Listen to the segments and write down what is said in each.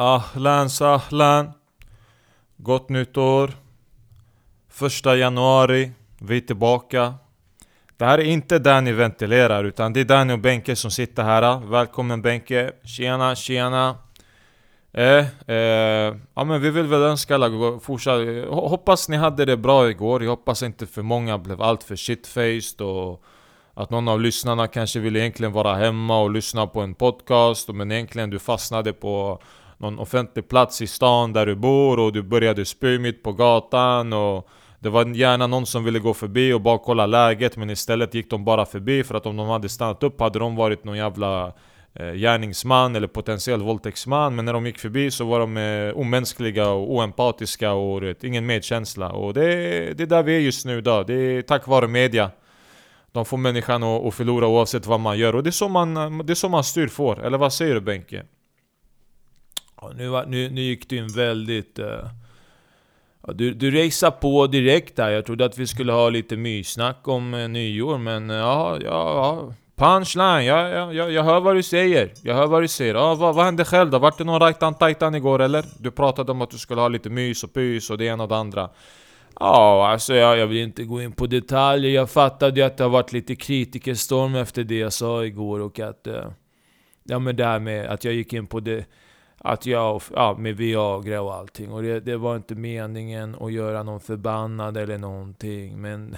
Ahlan sahlan. Gott nytt år. Första januari Vi är tillbaka. Det här är inte Danny ni ventilerar utan det är Danny och Benke som sitter här. Välkommen Benke. Tjena tjena. Eh, eh, ja men vi vill väl önska alla fortsatt... Hoppas ni hade det bra igår, jag hoppas inte för många blev alltför shitfaced och att någon av lyssnarna kanske ville egentligen vara hemma och lyssna på en podcast. Men egentligen du fastnade på någon offentlig plats i stan där du bor och du började spy mitt på gatan och det var gärna någon som ville gå förbi och bara kolla läget men istället gick de bara förbi för att om de hade stannat upp hade de varit någon jävla eh, gärningsman eller potentiell våldtäktsman. Men när de gick förbi så var de eh, omänskliga och oempatiska och vet, ingen medkänsla. Och det, det är där vi är just nu idag, det är tack vare media. De får människan att, att förlora oavsett vad man gör och det är så man, det är så man styr får, eller vad säger du Benke? Ja, nu, nu, nu gick du in väldigt... Uh, ja, du, du racear på direkt där. Jag trodde att vi skulle ha lite myssnack om uh, nyår, men uh, ja, ja, Punchline, ja, ja, ja, jag hör vad du säger. Jag hör vad du säger. Ja, vad, vad hände själv då? Vart det någon rajtan tajtan igår eller? Du pratade om att du skulle ha lite mys och pys och det ena och det andra. Ja, alltså jag, jag vill inte gå in på detaljer. Jag fattade ju att det har varit lite kritikerstorm efter det jag sa igår och att... Uh, ja men det här med att jag gick in på det att jag, ja, med Viagra och allting. Och det, det, var inte meningen att göra någon förbannad eller någonting. Men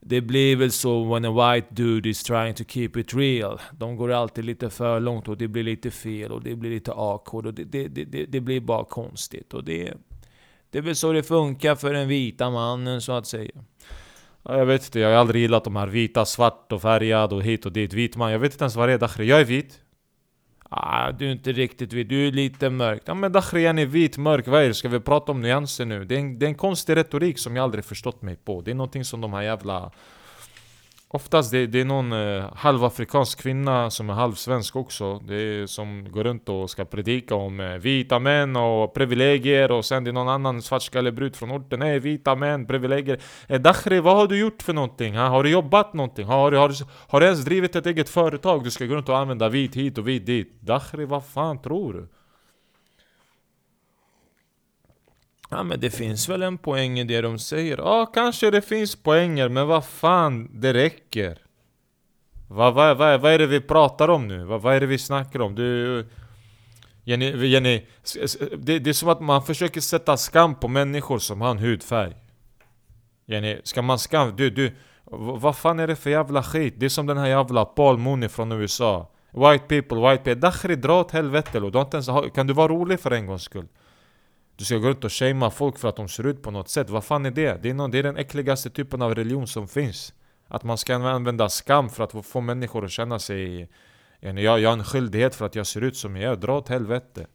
det blir väl så when a white dude is trying to keep it real. De går alltid lite för långt och det blir lite fel och det blir lite awkward och det, det, det, det blir bara konstigt. Och det, det är väl så det funkar för den vita mannen så att säga. Ja, jag vet inte, jag har aldrig gillat de här vita, svart och färgad och hit och dit. Vit man, jag vet inte ens vad det är Jag är vit. Ah, du är inte riktigt vit, du är lite mörk. Ja men Dachrian är vit, mörk, vad är det? Ska vi prata om nyanser nu? Det är, en, det är en konstig retorik som jag aldrig förstått mig på. Det är någonting som de här jävla Oftast det, det är någon eh, halvafrikansk kvinna som är halvsvensk också det är, Som går runt och ska predika om eh, vita män och privilegier Och sen det är någon annan svartskallebrud från orten Nej vita män, privilegier eh, Dakhri, vad har du gjort för någonting? Ha? Har du jobbat någonting? Har, har, har du ens drivit ett eget företag? Du ska gå runt och använda vit hit och vit dit Dakhri, vad fan tror du? Ja men det finns väl en poäng i det de säger? Ja, kanske det finns poänger, men vad fan, det räcker. Vad, va, va, va är det vi pratar om nu? Vad, va är det vi snackar om? Du... Jenny, Jenny det, det är som att man försöker sätta skam på människor som har en hudfärg. Jenny, ska man skam... Du, du... Vad fan är det för jävla skit? Det är som den här jävla Paul Mooney från USA. White people, white people. Dakhri, dra åt helvete Lo. Du inte ens kan du vara rolig för en gångs skull? Du ska gå runt och shamea folk för att de ser ut på något sätt. Vad fan är det? Det är, någon, det är den äckligaste typen av religion som finns. Att man ska använda skam för att få människor att känna sig... Jag, jag har en skyldighet för att jag ser ut som jag gör. Dra åt helvete.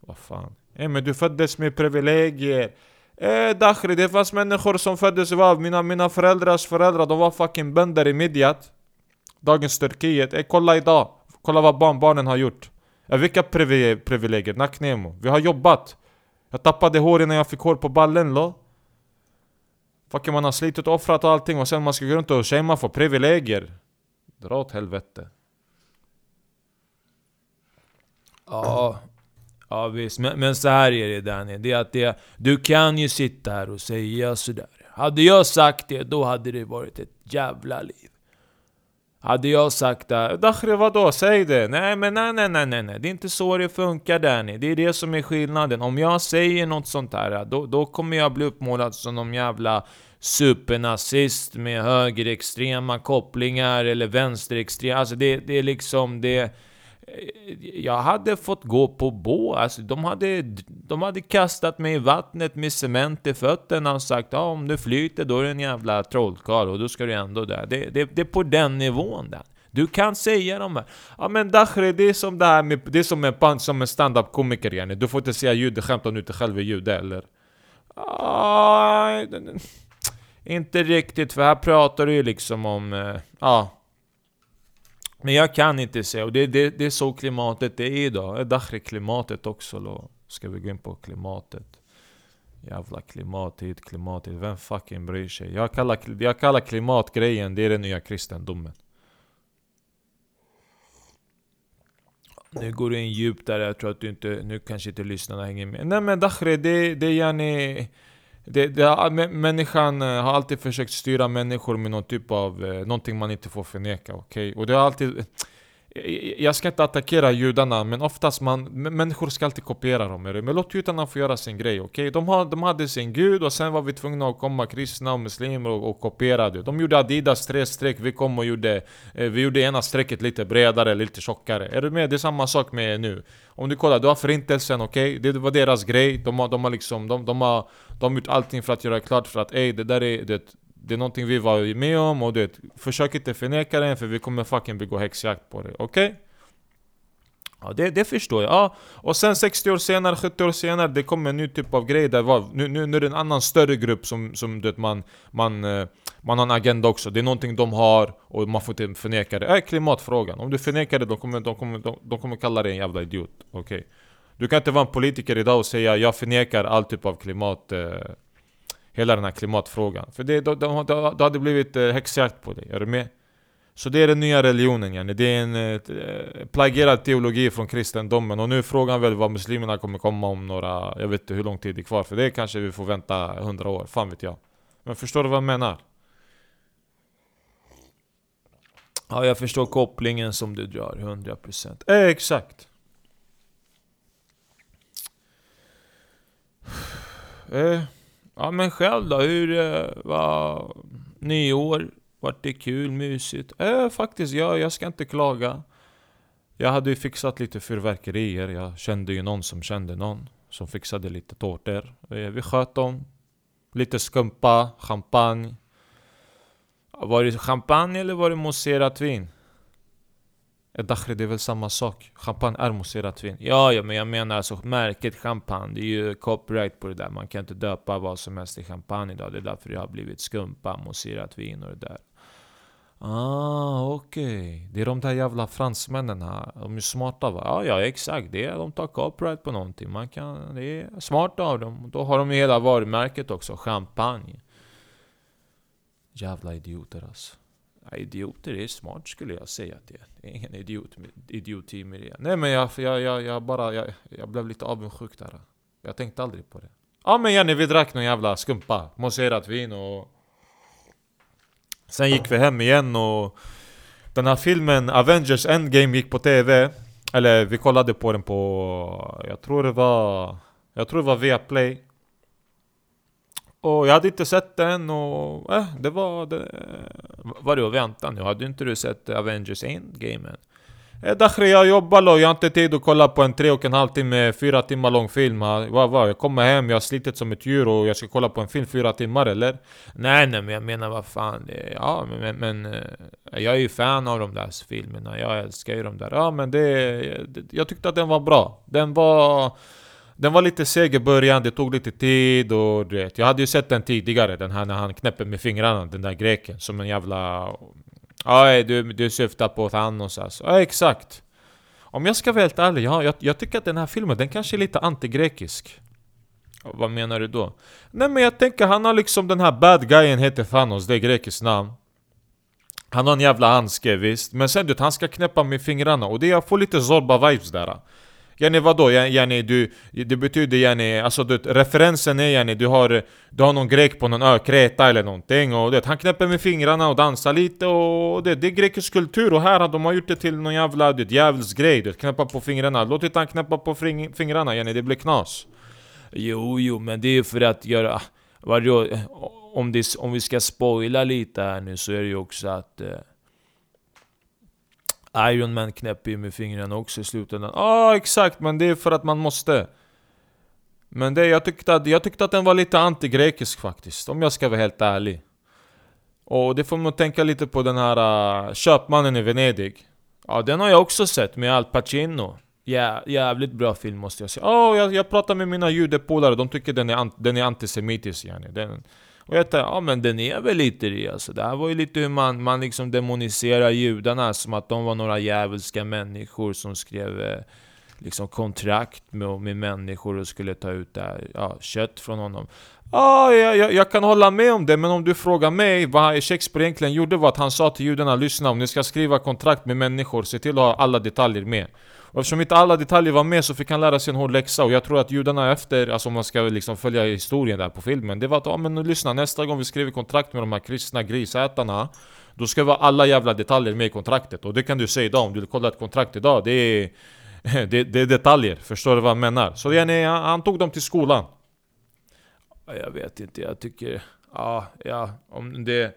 Vad fan. Eh, men du föddes med privilegier. Eh Dakhri, det fanns människor som föddes av mina, mina föräldrars föräldrar. De var fucking bönder i Midjat. Dagens Turkiet. Eh kolla idag. Kolla vad barn, barnen har gjort. Eh, vilka privilegier? Nacknemo. Vi har jobbat. Jag tappade hår innan jag fick hår på ballen lo. Fucking man har slitit och offrat och allting och sen man ska gå runt och shamea för privilegier. Dra åt helvete. Ja, ja visst. Men, men så här är det Danny. Det är att det, du kan ju sitta här och säga sådär. Hade jag sagt det, då hade det varit ett jävla liv. Hade jag sagt det, Dakhri vadå? Säg det! Nej men nej nej nej nej nej, det är inte så det funkar Danny. Det är det som är skillnaden. Om jag säger något sånt här, då, då kommer jag bli uppmålad som någon jävla supernazist med högerextrema kopplingar eller vänsterextrema. Alltså det, det är liksom det jag hade fått gå på bå. Alltså, de, hade, de hade kastat mig i vattnet med cement i fötterna och sagt ah, om du flyter då är du en jävla trollkarl och då ska du ändå dö. Det, det, det är på den nivån där. Du kan säga de här. Ja men Dakhri, det är som det här med, det är som en, som en stand-up komiker yani. Du får inte säga judeskämt om du inte själv är jude eller? Ah, inte riktigt, för här pratar du ju liksom om, eh, ja. Men jag kan inte säga, och det, det, det är så klimatet är idag. Dakhri-klimatet också då. Ska vi gå in på klimatet? Jävla klimat hit, klimat hit. Vem fucking bryr sig? Jag kallar, jag kallar klimatgrejen, det är den nya kristendomen. Nu går du in djupt där, jag tror att du inte, nu kanske inte lyssnarna hänger med. Nej men Dakhre, det, det är yani... Det, det, människan eh, har alltid försökt styra människor med någon typ av, eh, någonting man inte får förneka, okej? Okay? Och det har alltid... Eh, eh, jag ska inte attackera judarna, men oftast man, människor ska alltid kopiera dem. Men låt judarna få göra sin grej, okej? Okay? De, de hade sin gud och sen var vi tvungna att komma kristna och muslimer och, och kopiera det. De gjorde Adidas tre streck, vi kom och gjorde, eh, vi gjorde ena strecket lite bredare, lite tjockare. Är du med? Det är samma sak med nu. Om du kollar, du har förintelsen, okej? Okay? Det var deras grej, de har, de har liksom, de, de har, de har gjort allting för att göra klart för att ey, det där är, det, det är någonting vi var med om och du vet försök inte förneka det för vi kommer fucking begå häxjakt på det, okej? Okay? Ja, det, det förstår jag. Ja. Och sen 60 år senare, 70 år senare, det kommer en ny typ av grej där var, nu, nu, nu är det en annan större grupp som, som vet man, man, eh, man har en agenda också. Det är någonting de har och man får inte förneka det. Äh, klimatfrågan. Om du förnekar det, de kommer, de kommer, de, de kommer kalla dig en jävla idiot. Okej? Okay. Du kan inte vara en politiker idag och säga jag förnekar all typ av klimat... Eh, hela den här klimatfrågan. För det, då, då, då, då hade det blivit eh, häxjakt på dig, är du med? Så det är den nya religionen yani. Det är en eh, eh, plagierad teologi från kristendomen. Och nu är frågan väl vad muslimerna kommer komma om några... Jag vet inte hur lång tid det är kvar. För det kanske vi får vänta hundra år, fan vet jag. Men förstår du vad jag menar? Ja, jag förstår kopplingen som du drar, 100% eh, Exakt eh. Ja men själv då, hur eh, var nyår? Vart det kul, mysigt? Äh, faktiskt, ja, jag ska inte klaga. Jag hade ju fixat lite fyrverkerier, jag kände ju någon som kände någon som fixade lite tårtor. Eh, vi sköt dem. Lite skumpa, champagne. Var det champagne eller var det mousserat vin? Dakhri, det är väl samma sak? Champagne är mousserat vin. Ja, ja, men jag menar alltså märket champagne. Det är ju copyright på det där. Man kan inte döpa vad som helst i champagne idag. Det är därför det har blivit skumpa, mousserat vin och det där. Ah, okej. Okay. Det är de där jävla fransmännen här. De är smarta va? Ja, ja exakt. Det är, de tar copyright på någonting. Man kan, det är smart av dem. Då har de ju hela varumärket också. Champagne. Jävla idioter alltså. Ja, idioter är smart skulle jag säga att det är. Det är ingen idiot, idioti med det. Nej men jag, jag, jag, jag bara, jag, jag blev lite avundsjuk där. Jag tänkte aldrig på det. Ja men Jenny, vi drack någon jävla skumpa. Mousserat vin och... Sen gick vi hem igen och... Den här filmen Avengers Endgame gick på TV. Eller vi kollade på den på... Jag tror det var... Jag tror det var Viaplay. Och jag hade inte sett den och eh, det var... Det, var det att vänta nu? Hade inte du sett Avengers Endgame än? Eh, Dakhri, jag jobbar och jag har inte tid att kolla på en tre och en halv timme, fyra timmar lång film. Vad, vad? Jag kommer hem, jag har slitit som ett djur och jag ska kolla på en film fyra timmar eller? Nej, nej, men jag menar vad fan. Ja, men, men eh, jag är ju fan av de där filmerna. Jag älskar ju de där. Ja, men det jag tyckte att den var bra. Den var... Den var lite seg i början, det tog lite tid och du vet, Jag hade ju sett den tidigare, den här när han knäpper med fingrarna, den där greken Som en jävla... Ja, du, du syftar på Thanos alltså Ja, exakt. Om jag ska vara helt ärlig, ja, jag, jag tycker att den här filmen, den kanske är lite antigrekisk. Vad menar du då? Nej men jag tänker, han har liksom den här bad guyen heter Thanos, det är grekiskt namn. Han har en jävla handske visst, men sen du vet, han ska knäppa med fingrarna och det jag får lite Zorba-vibes där. Yani vadå? Yani, du, det betyder yani, alltså du, referensen är yani, du har, du har någon grek på någon ö, Kreta eller någonting och det, Han knäpper med fingrarna och dansar lite och det, det är grekisk kultur och här har de gjort det till någon jävla det, djävulsgrej du knäppa på fingrarna Låt inte han knäppa på fingrarna yani, det blir knas Jo, jo, men det är för att göra... Vadå? Om, det, om vi ska spoila lite här nu så är det ju också att... Eh, Iron Man knäpper ju med fingrarna också i slutändan. Ja, ah, exakt, men det är för att man måste. Men det, jag, tyckte att, jag tyckte att den var lite antigrekisk faktiskt, om jag ska vara helt ärlig. Och det får man tänka lite på den här uh, Köpmannen i Venedig. Ja, den har jag också sett med Al Pacino. Yeah, jävligt bra film måste jag säga. Oh, jag, jag pratar med mina judepolare, de tycker den är, den är antisemitisk yani. Den, och jag tänkte, ja men den är väl lite det alltså. Det här var ju lite hur man, man liksom demoniserar judarna som att de var några djävulska människor som skrev eh, liksom kontrakt med, med människor och skulle ta ut det här, ja, kött från honom. Ja, jag, jag, kan hålla med om det, men om du frågar mig vad Shakespeare egentligen gjorde var att han sa till judarna Lyssna, om ni ska skriva kontrakt med människor, se till att ha alla detaljer med. Och eftersom inte alla detaljer var med så fick han lära sig en hård läxa. Och jag tror att judarna efter, alltså om man ska liksom följa historien där på filmen Det var att, ja men lyssna, nästa gång vi skriver kontrakt med de här kristna grisätarna Då ska vi ha alla jävla detaljer med i kontraktet. Och det kan du säga idag, om du kollar ett kontrakt idag Det är, det, det är detaljer, förstår du vad jag menar? Så yani, han, han tog dem till skolan. Jag vet inte, jag tycker... Ja, ja, om det...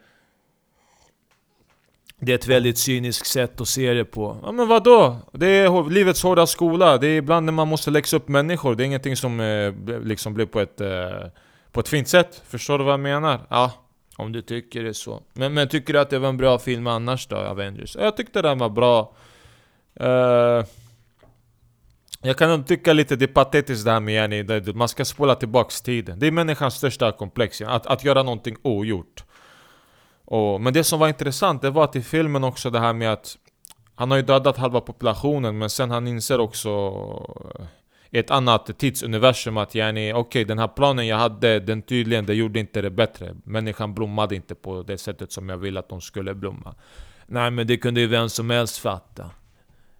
Det är ett väldigt cyniskt sätt att se det på. Ja men vadå? Det är livets hårda skola. Det är ibland när man måste läxa upp människor. Det är ingenting som eh, liksom blir på ett, eh, på ett fint sätt. Förstår du vad jag menar? Ja. Om du tycker det så. Men, men tycker du att det var en bra film annars då, Avengers? Jag tyckte den var bra. Uh, jag kan tycka lite det är patetiskt det här med yani, man ska spola tillbaks tiden. Det är människans största komplex, att, att göra någonting ogjort. Och, men det som var intressant, det var att i filmen också det här med att han har ju dödat halva populationen men sen han inser också i ett annat tidsuniversum att yani, okej okay, den här planen jag hade, den tydligen, det gjorde inte det bättre. Människan blommade inte på det sättet som jag ville att de skulle blomma. Nej men det kunde ju vem som helst fatta.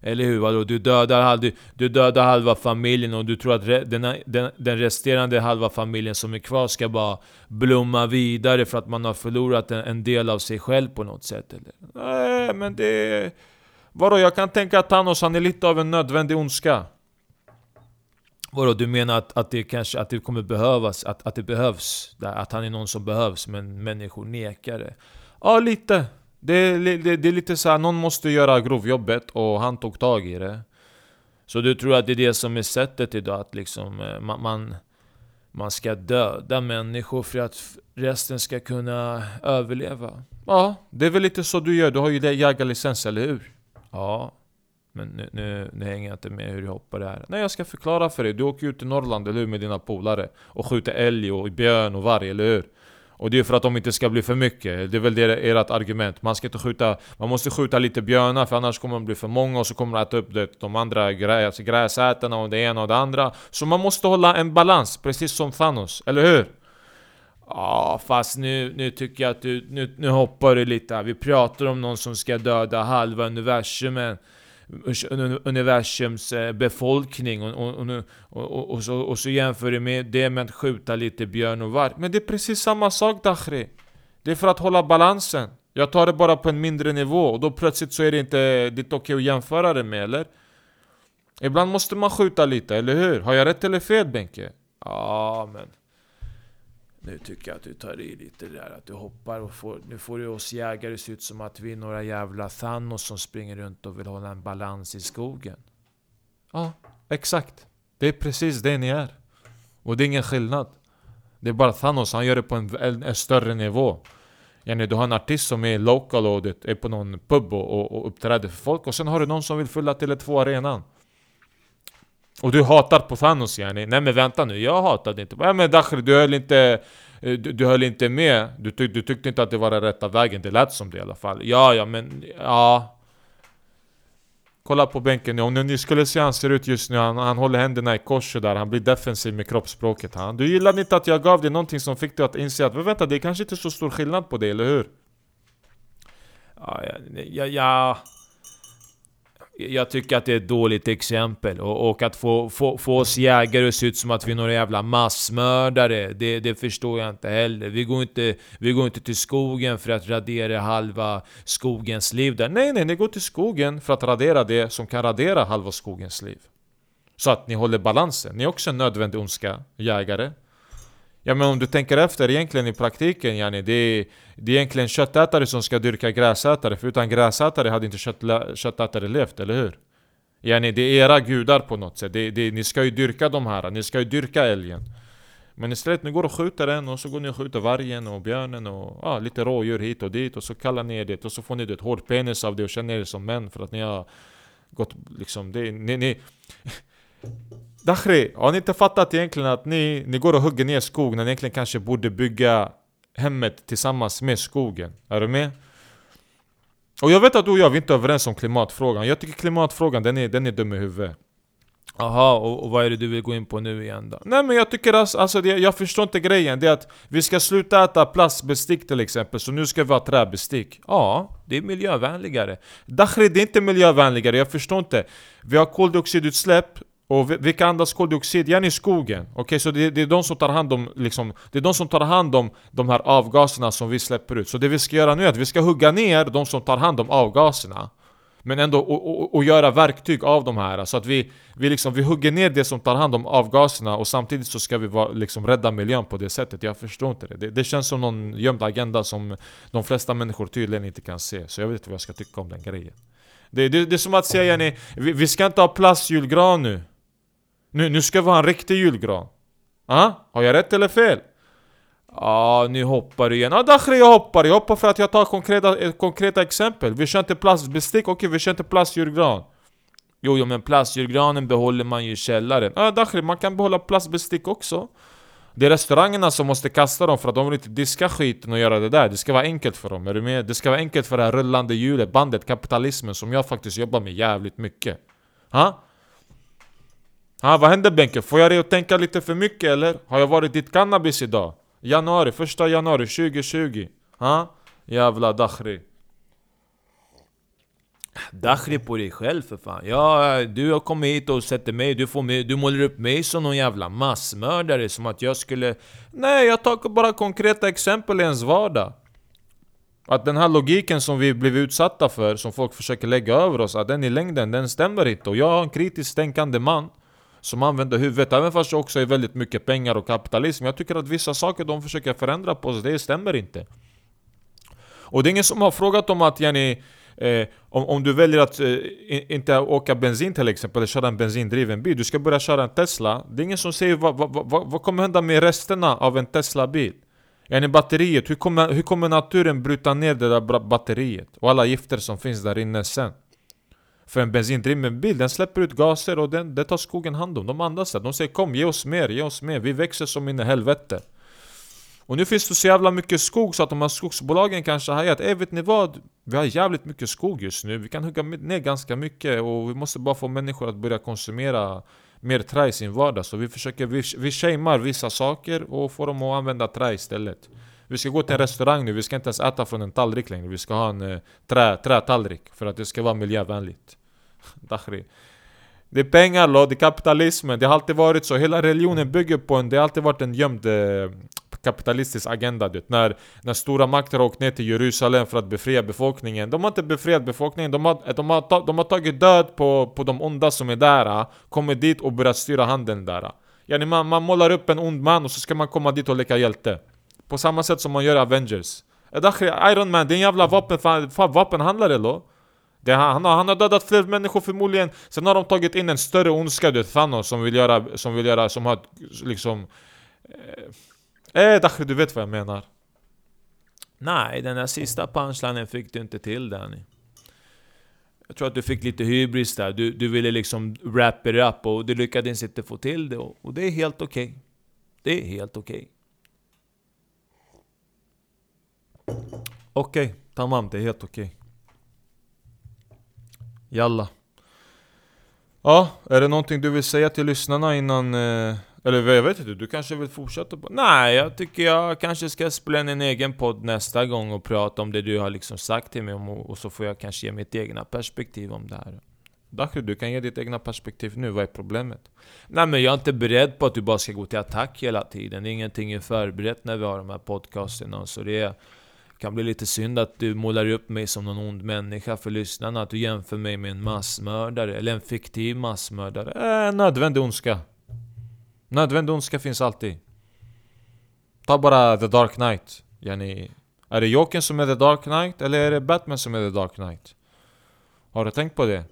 Eller hur? Vadå? Du dödar, du, du dödar halva familjen och du tror att re, den, den, den, resterande halva familjen som är kvar ska bara blomma vidare för att man har förlorat en, en del av sig själv på något sätt? Eller? Nej, men det... Vadå? Jag kan tänka att Thanos, han är lite av en nödvändig ondska. Vadå, du menar att, att det kanske att det kommer behövas, att, att det behövs? Att han är någon som behövs, men människor nekar det? Ja, lite. Det, det, det är lite så här, någon måste göra grovjobbet och han tog tag i det. Så du tror att det är det som är sättet idag? Att liksom eh, man, man, man ska döda människor för att resten ska kunna överleva? Ja, det är väl lite så du gör. Du har ju jägarlicens, eller hur? Ja, men nu, nu, nu hänger jag inte med hur du hoppar det här. Nej, jag ska förklara för dig. Du åker ut till Norrland, eller hur? Med dina polare. Och skjuter älg och björn och varg, eller hur? Och det är för att de inte ska bli för mycket, det är väl det ert argument. Man ska inte skjuta, man måste skjuta lite björnar för annars kommer de bli för många och så kommer de äta upp det, de andra gräs, alltså gräsätarna och det ena och det andra. Så man måste hålla en balans, precis som Thanos, eller hur? Ja, fast nu, nu tycker jag att du, nu, nu hoppar du lite här. Vi pratar om någon som ska döda halva universumen universums eh, befolkning och, och, och, och, så, och så jämför du med det med att skjuta lite björn och varg. Men det är precis samma sak Dakhri. Det är för att hålla balansen. Jag tar det bara på en mindre nivå och då plötsligt så är det inte, det är inte okej att jämföra det med eller? Ibland måste man skjuta lite, eller hur? Har jag rätt eller fel Benke? Ja, men... Nu tycker jag att du tar i lite där, att du hoppar och får... Nu får du oss jägare se ut som att vi är några jävla Thanos som springer runt och vill hålla en balans i skogen. Ja, exakt. Det är precis det ni är. Och det är ingen skillnad. Det är bara Thanos, han gör det på en, en, en större nivå. Yani, du har en artist som är local och det är på någon pub och, och, och uppträder för folk och sen har du någon som vill fylla till ett två arenan. Och du hatar på Thanos yani. Nej men vänta nu, jag hatade inte. Nej men Dakhri, du höll inte... Eh, du, du höll inte med. Du, tyck, du tyckte inte att det var den rätta vägen. Det lät som det i alla fall. Ja, ja men... Ja. Kolla på bänken om ni skulle se hur han ser ut just nu, han, han håller händerna i kors där, han blir defensiv med kroppsspråket han. Du gillade inte att jag gav dig någonting som fick dig att inse att vänta, det är kanske inte så stor skillnad på det, eller hur? Ja, ja, ja, jag tycker att det är ett dåligt exempel. Och, och att få, få, få oss jägare att se ut som att vi är några jävla massmördare, det, det förstår jag inte heller. Vi går inte, vi går inte till skogen för att radera halva skogens liv där. Nej, nej, ni går till skogen för att radera det som kan radera halva skogens liv. Så att ni håller balansen. Ni är också en nödvändig ondska, jägare. Ja men om du tänker efter egentligen i praktiken yani, det, är, det är egentligen köttätare som ska dyrka gräsätare För utan gräsätare hade inte kött, köttätare levt, eller hur? Yani, det är era gudar på något sätt, det, det, ni ska ju dyrka de här, ni ska ju dyrka älgen Men istället, ni går och skjuter den och så går ni och skjuter vargen och björnen och ah, lite rådjur hit och dit Och så kallar ni er det och så får ni ett hård penis av det och känner er som män för att ni har gått liksom, det, ni, ni Dakhri, har ni inte fattat egentligen att ni, ni går och hugger ner skog när ni egentligen kanske borde bygga hemmet tillsammans med skogen? Är du med? Och jag vet att du och jag vi är inte överens om klimatfrågan. Jag tycker klimatfrågan den är, den är dum i huvudet. Jaha, och, och vad är det du vill gå in på nu igen då? Nej men jag tycker alltså, alltså det, jag förstår inte grejen. Det är att vi ska sluta äta plastbestick till exempel, så nu ska vi ha träbestick. Ja, det är miljövänligare. Dakhri, det är inte miljövänligare, jag förstår inte. Vi har koldioxidutsläpp, och vilka andas koldioxid? Igen i skogen. Okej, så det, det är de som tar hand om liksom, Det är de som tar hand om de här avgaserna som vi släpper ut. Så det vi ska göra nu är att vi ska hugga ner de som tar hand om avgaserna. Men ändå och, och, och göra verktyg av de här. Så att vi, vi, liksom, vi hugger ner det som tar hand om avgaserna och samtidigt så ska vi vara, liksom, rädda miljön på det sättet. Jag förstår inte det. det. Det känns som någon gömd agenda som de flesta människor tydligen inte kan se. Så jag vet inte vad jag ska tycka om den grejen. Det, det, det är som att säga Jenny, vi, vi ska inte ha plastjulgran nu. Nu, nu ska vi ha en riktig julgran. Ah? Har jag rätt eller fel? Ja, nu hoppar du igen. Ja Dakhri jag hoppar, jag hoppar för att jag tar konkreta, eh, konkreta exempel. Vi kör inte plastbestick, okej vi kör inte plastjulgran. Jo, jo, men plastjulgranen behåller man ju i källaren. Ja Dakhri, man kan behålla plastbestick också. Det är restaurangerna som måste kasta dem för att de vill inte diska skiten och göra det där. Det ska vara enkelt för dem, är du med? Det ska vara enkelt för det här rullande hjulet, bandet, kapitalismen som jag faktiskt jobbar med jävligt mycket. Ha? Ha, vad händer Benke? Får jag dig att tänka lite för mycket eller? Har jag varit ditt cannabis idag? Januari, första januari 2020. Ha? Jävla Dakhri. Dakhri på dig själv för fan. Ja, du har kommit hit och sätter mig, du, får mig, du målar upp mig som någon jävla massmördare, som att jag skulle... Nej, jag tar bara konkreta exempel i ens vardag. Att den här logiken som vi blev utsatta för, som folk försöker lägga över oss, att den i längden, den stämmer inte. Och jag är en kritiskt tänkande man som använder huvudet, även fast det också är väldigt mycket pengar och kapitalism. Jag tycker att vissa saker de försöker förändra på sig, det stämmer inte. Och det är ingen som har frågat om att Jenny, eh, om, om du väljer att eh, inte åka bensin till exempel, eller köra en bensindriven bil, du ska börja köra en Tesla. Det är ingen som säger vad, vad, vad, vad kommer hända med resterna av en Tesla-bil? Yani batteriet, hur kommer, hur kommer naturen bryta ner det där batteriet? Och alla gifter som finns där inne sen? För en bensindriven bil, den släpper ut gaser och den, det tar skogen hand om. De andas det. De säger kom, ge oss mer, ge oss mer. Vi växer som in i helvete. Och nu finns det så jävla mycket skog så att de här skogsbolagen kanske har hajat Ey vet ni vad? Vi har jävligt mycket skog just nu, vi kan hugga ner ganska mycket och vi måste bara få människor att börja konsumera mer trä i sin vardag Så vi försöker, vi, vi shamear vissa saker och får dem att använda trä istället vi ska gå till en restaurang nu, vi ska inte ens äta från en tallrik längre Vi ska ha en eh, trä, trätallrik för att det ska vara miljövänligt Dakhri det är pengar lo, det är kapitalismen, det har alltid varit så. Hela religionen bygger på en, det har alltid varit en gömd eh, kapitalistisk agenda. Det. När, när stora makter har åkt ner till Jerusalem för att befria befolkningen. De har inte befriat befolkningen, de har, de har, ta, de har tagit död på, på de onda som är där. Kommer Kommit dit och börjat styra handeln där. Eh. Yani man, man målar upp en ond man och så ska man komma dit och leka hjälte. På samma sätt som man gör i Avengers. Eh, Iron Man, det är en jävla vapen, fan, fan, vapenhandlare lo. Det, han, han, har, han har dödat fler människor förmodligen Sen har de tagit in en större ondska, du vet, Thanos som vill göra, som vill göra, som har liksom Eh, eh Dakhri, du vet vad jag menar Nej, den där sista punchlinen fick du inte till Danny. Jag tror att du fick lite hybris där. Du, du ville liksom wrap it up och du lyckades inte få till det. Och, och det är helt okej. Det är helt okej. Okej, tamam, det är helt okej Jalla Ja, är det någonting du vill säga till lyssnarna innan... Eh, eller jag vet inte, du kanske vill fortsätta på... Nej, jag tycker jag kanske ska spela in en egen podd nästa gång och prata om det du har liksom sagt till mig om och, och så får jag kanske ge mitt egna perspektiv om det här. Dakhri, du kan ge ditt egna perspektiv nu, vad är problemet? Nej men jag är inte beredd på att du bara ska gå till attack hela tiden. Ingenting är förberett när vi har de här podcasterna. Så det är kan bli lite synd att du målar upp mig som någon ond människa för lyssnarna. Att du jämför mig med en massmördare, eller en fiktiv massmördare. Eh, nödvändig ondska Nödvändig ondska finns alltid Ta bara The Dark Knight yani, Är det Jokern som är The Dark Knight eller är det Batman som är The Dark Knight? Har du tänkt på det?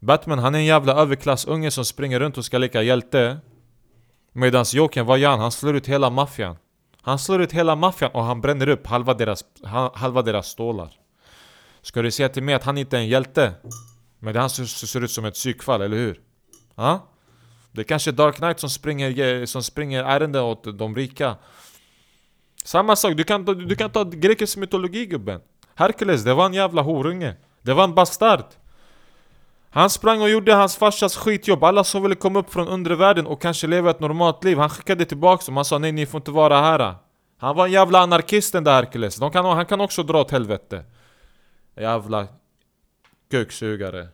Batman han är en jävla överklassunge som springer runt och ska leka hjälte Medans Jokern, vad gör han? Han slår ut hela maffian han slår ut hela maffian och han bränner upp halva deras, halva deras stålar Ska du säga till mig att han inte är en hjälte? Men det han ser, ser ut som ett psykfall, eller hur? Ja? Det är kanske Dark Knight som springer, som springer ärenden åt de rika Samma sak, du kan, du kan ta grekisk mytologi gubben Herkules, det var en jävla horunge Det var en bastard han sprang och gjorde hans farsas skitjobb, alla som ville komma upp från undre världen och kanske leva ett normalt liv Han skickade tillbaka dem, han sa nej ni får inte vara här. Han var en jävla anarkist den där Herkules, De kan, han kan också dra åt helvete. Jävla kuksugare.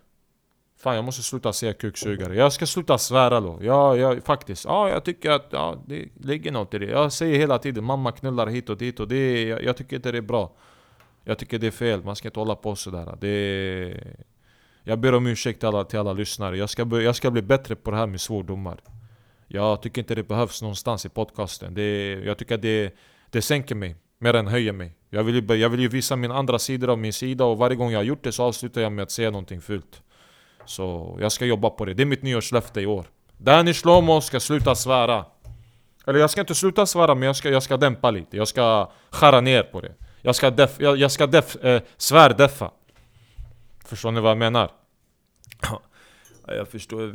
Fan jag måste sluta säga kuksugare, jag ska sluta svära då. Ja, ja faktiskt, ja jag tycker att ja, det ligger något i det. Jag säger hela tiden mamma knullar hit och dit och det, jag, jag tycker inte det är bra. Jag tycker det är fel, man ska inte hålla på sådär det jag ber om ursäkt till alla, till alla lyssnare. Jag ska, jag ska bli bättre på det här med svordomar. Jag tycker inte det behövs någonstans i podcasten. Det, Jag tycker det, det sänker mig mer än höjer mig. Jag vill, ju, jag vill ju visa min andra sida av min sida och varje gång jag har gjort det så avslutar jag med att säga någonting fult. Så jag ska jobba på det, det är mitt nyårslöfte i år. Danny Shlomo ska sluta svära. Eller jag ska inte sluta svära men jag ska, jag ska dämpa lite, jag ska skära ner på det. Jag ska, def, jag, jag ska def, eh, svärdeffa. Förstår ni vad jag menar? Ja, jag förstår,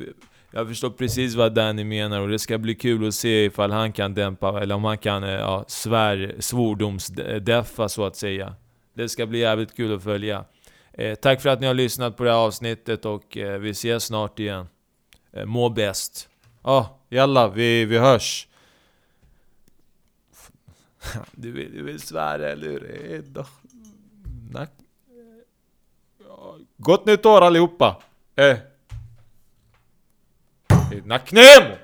jag förstår precis vad Danny menar och det ska bli kul att se ifall han kan dämpa, eller om han kan eh, ja, svär, svordomsdeffa så att säga. Det ska bli jävligt kul att följa. Eh, tack för att ni har lyssnat på det här avsnittet och eh, vi ses snart igen. Eh, må bäst. Ja, ah, jalla, vi, vi hörs. Du vill, du vill svära eller hur? Gott nytt år allihopa! Eh. Nacknemo!